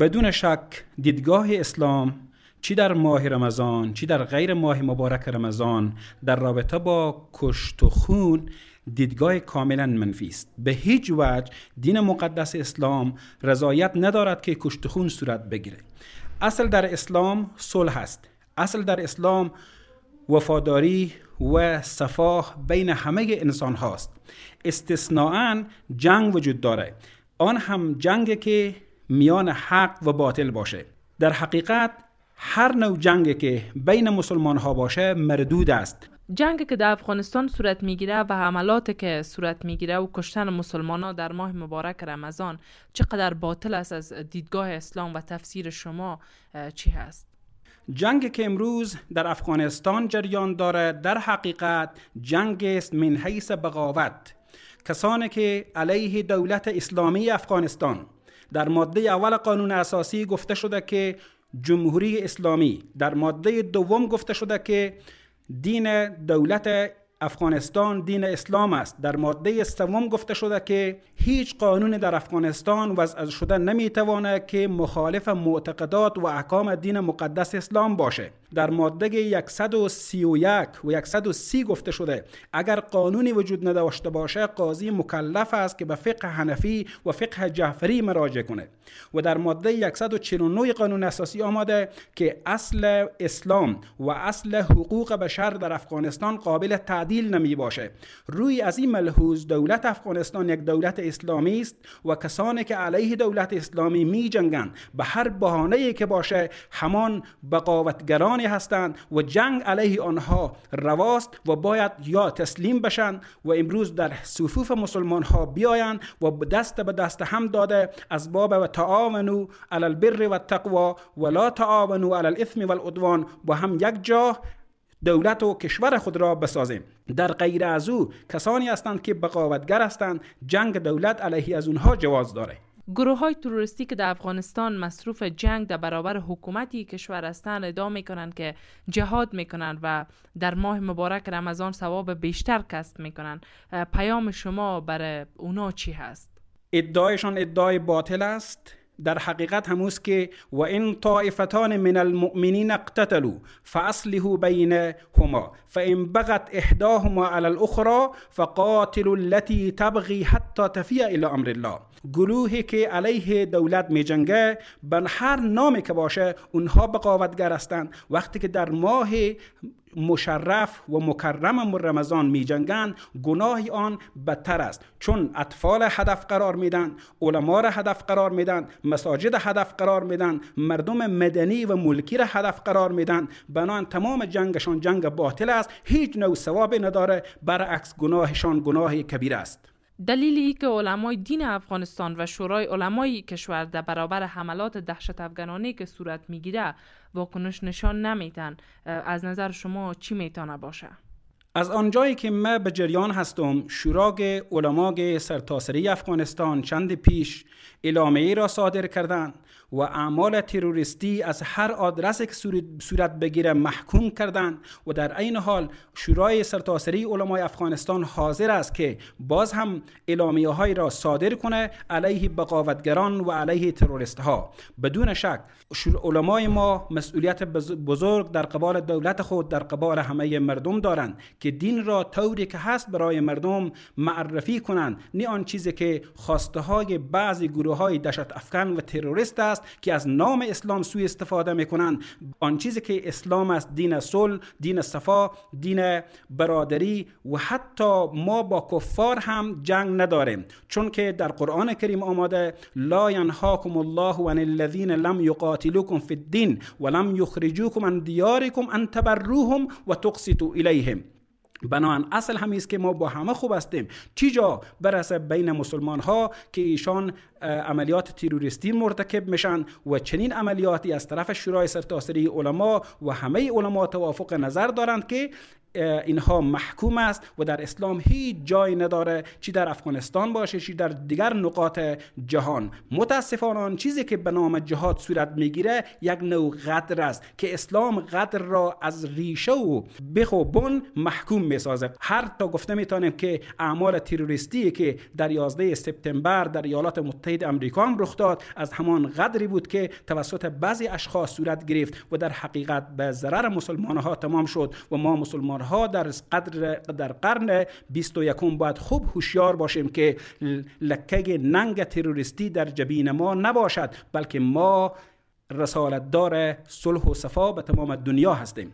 بدون شک دیدگاه اسلام چی در ماه رمضان چی در غیر ماه مبارک رمضان در رابطه با کشت و خون دیدگاه کاملا منفی است. به هیچ وجه دین مقدس اسلام رضایت ندارد که کشت خون صورت بگیره. اصل در اسلام صلح است. اصل در اسلام وفاداری و صفاح بین همه انسان هاست استثناعا جنگ وجود داره. آن هم جنگ که میان حق و باطل باشه. در حقیقت هر نوع جنگ که بین مسلمان ها باشه مردود است. جنگ که در افغانستان صورت می‌گیره و حملات که صورت می‌گیره و کشتن مسلمان ها در ماه مبارک رمضان چقدر باطل است از دیدگاه اسلام و تفسیر شما چی هست؟ جنگ که امروز در افغانستان جریان داره در حقیقت جنگ است من حیث بغاوت. کسانی که علیه دولت اسلامی افغانستان در ماده اول قانون اساسی گفته شده که جمهوری اسلامی در ماده دوم گفته شده که دین دولت افغانستان دین اسلام است. در ماده سوم گفته شده که هیچ قانون در افغانستان وضع شده نمی‌تواند که مخالف معتقدات و احکام دین مقدس اسلام باشه. در ماده 131 و 130 گفته شده اگر قانونی وجود نداشته باشه قاضی مکلف است که به فقه حنفی و فقه جعفری مراجعه کنه. و در ماده 149 قانون اساسی آمده که اصل اسلام و اصل حقوق بشر در افغانستان قابل تعدیل نمی باشه. روی از این ملحوظ دولت افغانستان یک دولت اسلامی است و کسانی که علیه دولت اسلامی می جنگن به هر بهانه که باشه همان بقاوتگران هستند و جنگ علیه آنها رواست و باید یا تسلیم بشن و امروز در صفوف مسلمان ها بیاین و دست به دست هم داده از باب و تعاونو علی البر و تقوا و لا تعاونو علی الاثم والعدوان با هم یک جا دولت و کشور خود را بسازیم. در غیر از او کسانی هستند که بقاوتگر هستند. جنگ دولت علیه از اونها جواز داره. گروه های تروریستی که در افغانستان مصروف جنگ در برابر حکومتی کشور هستند ادعا می‌کنند که جهاد می‌کنند و در ماه مبارک رمضان ثواب بیشتر کسب می‌کنند. پیام شما برای اونا چی هست؟ ادعایشان ادعای باطل است. در حقیقت هموست که و این طائفتان من المؤمنین اقتتلوا فاصله بینهما فإن بغت احداهما على الاخرى فقاتلوا التي تبغي حتى تفیع إلى أمر الله. گروهی که علیه دولت می جنگه بن هر نامی که باشه اونها بقاوتگر هستند. وقتی که در ماه مشرف و مکرم رمضان می جنگن گناه آن بدتر است. چون اطفال هدف قرار میدن علما را هدف قرار میدن مساجد هدف قرار میدن مردم مدنی و ملکی را هدف قرار میدن بنان تمام جنگشان جنگ باطل است هیچ نوع ثوابی نداره. برعکس گناهشان گناه کبیر است. دلیلی که علمای دین افغانستان و شورای علمای کشور در برابر حملات دهشت افغانانه که صورت می‌گیره واکنش نشان نمیتن از نظر شما چی می‌تونه باشه؟ از آنجایی که من به جریان هستم شورای علمای سرتاسری افغانستان چند پیش اعلامیه را صادر کردند و اعمال تروریستی از هر آدرس که صورت بگیره محکوم کردند و در عین حال شورای سرتاسری علمای افغانستان حاضر است که باز هم اعلامیه های را صادر کنه علیه بقاوتگران و علیه تروریست ها بدون شک علمای ما مسئولیت بزرگ در قبال دولت خود در قبال همه مردم دارند که دین را طوری که هست برای مردم معرفی کنند. نه آن چیزی که خواسته های بعضی گروه های دشت افکن و تروریست است که از نام اسلام سوی استفاده می‌کنند. آن چیزی که اسلام است دین صلح دین صفا دین برادری و حتی ما با کفار هم جنگ نداریم. چون که در قرآن کریم آماده لا ینهاکم الله عن الذین لم یقاتلوکم فی الدین ولم یخرجوکم عن دیارکم ان تبروهم و تقسطوا الیهم. بنابراین اصل همی است که ما با همه خوب هستیم. چی جا برسه بین مسلمان ها که ایشان عملیات تروریستی مرتکب میشن و چنین عملیاتی از طرف شورای سرتاسری علما و همه علما توافق نظر دارند که اینها محکوم است و در اسلام هیچ جای نداره چی در افغانستان باشه چی در دیگر نقاط جهان. متاسفانه آن چیزی که به نام جهاد صورت می‌گیره یک نوع قدر است که اسلام قدر را از ریشه و بخو بن محکوم می‌سازه. هر تا گفته می‌تونیم که اعمال تروریستی که در 11 سپتامبر در ایالات متحده امریکا هم رخ داد از همان قدری بود که توسط بعضی اشخاص صورت گرفت و در حقیقت به ضرر مسلمان ها تمام شد و ما مسلمان ها در قدر در قرن 21 باید خوب هوشیار باشیم که لکه ننگ تروریستی در جبین ما نباشد بلکه ما رسالت دار صلح و صفا به تمام دنیا هستیم.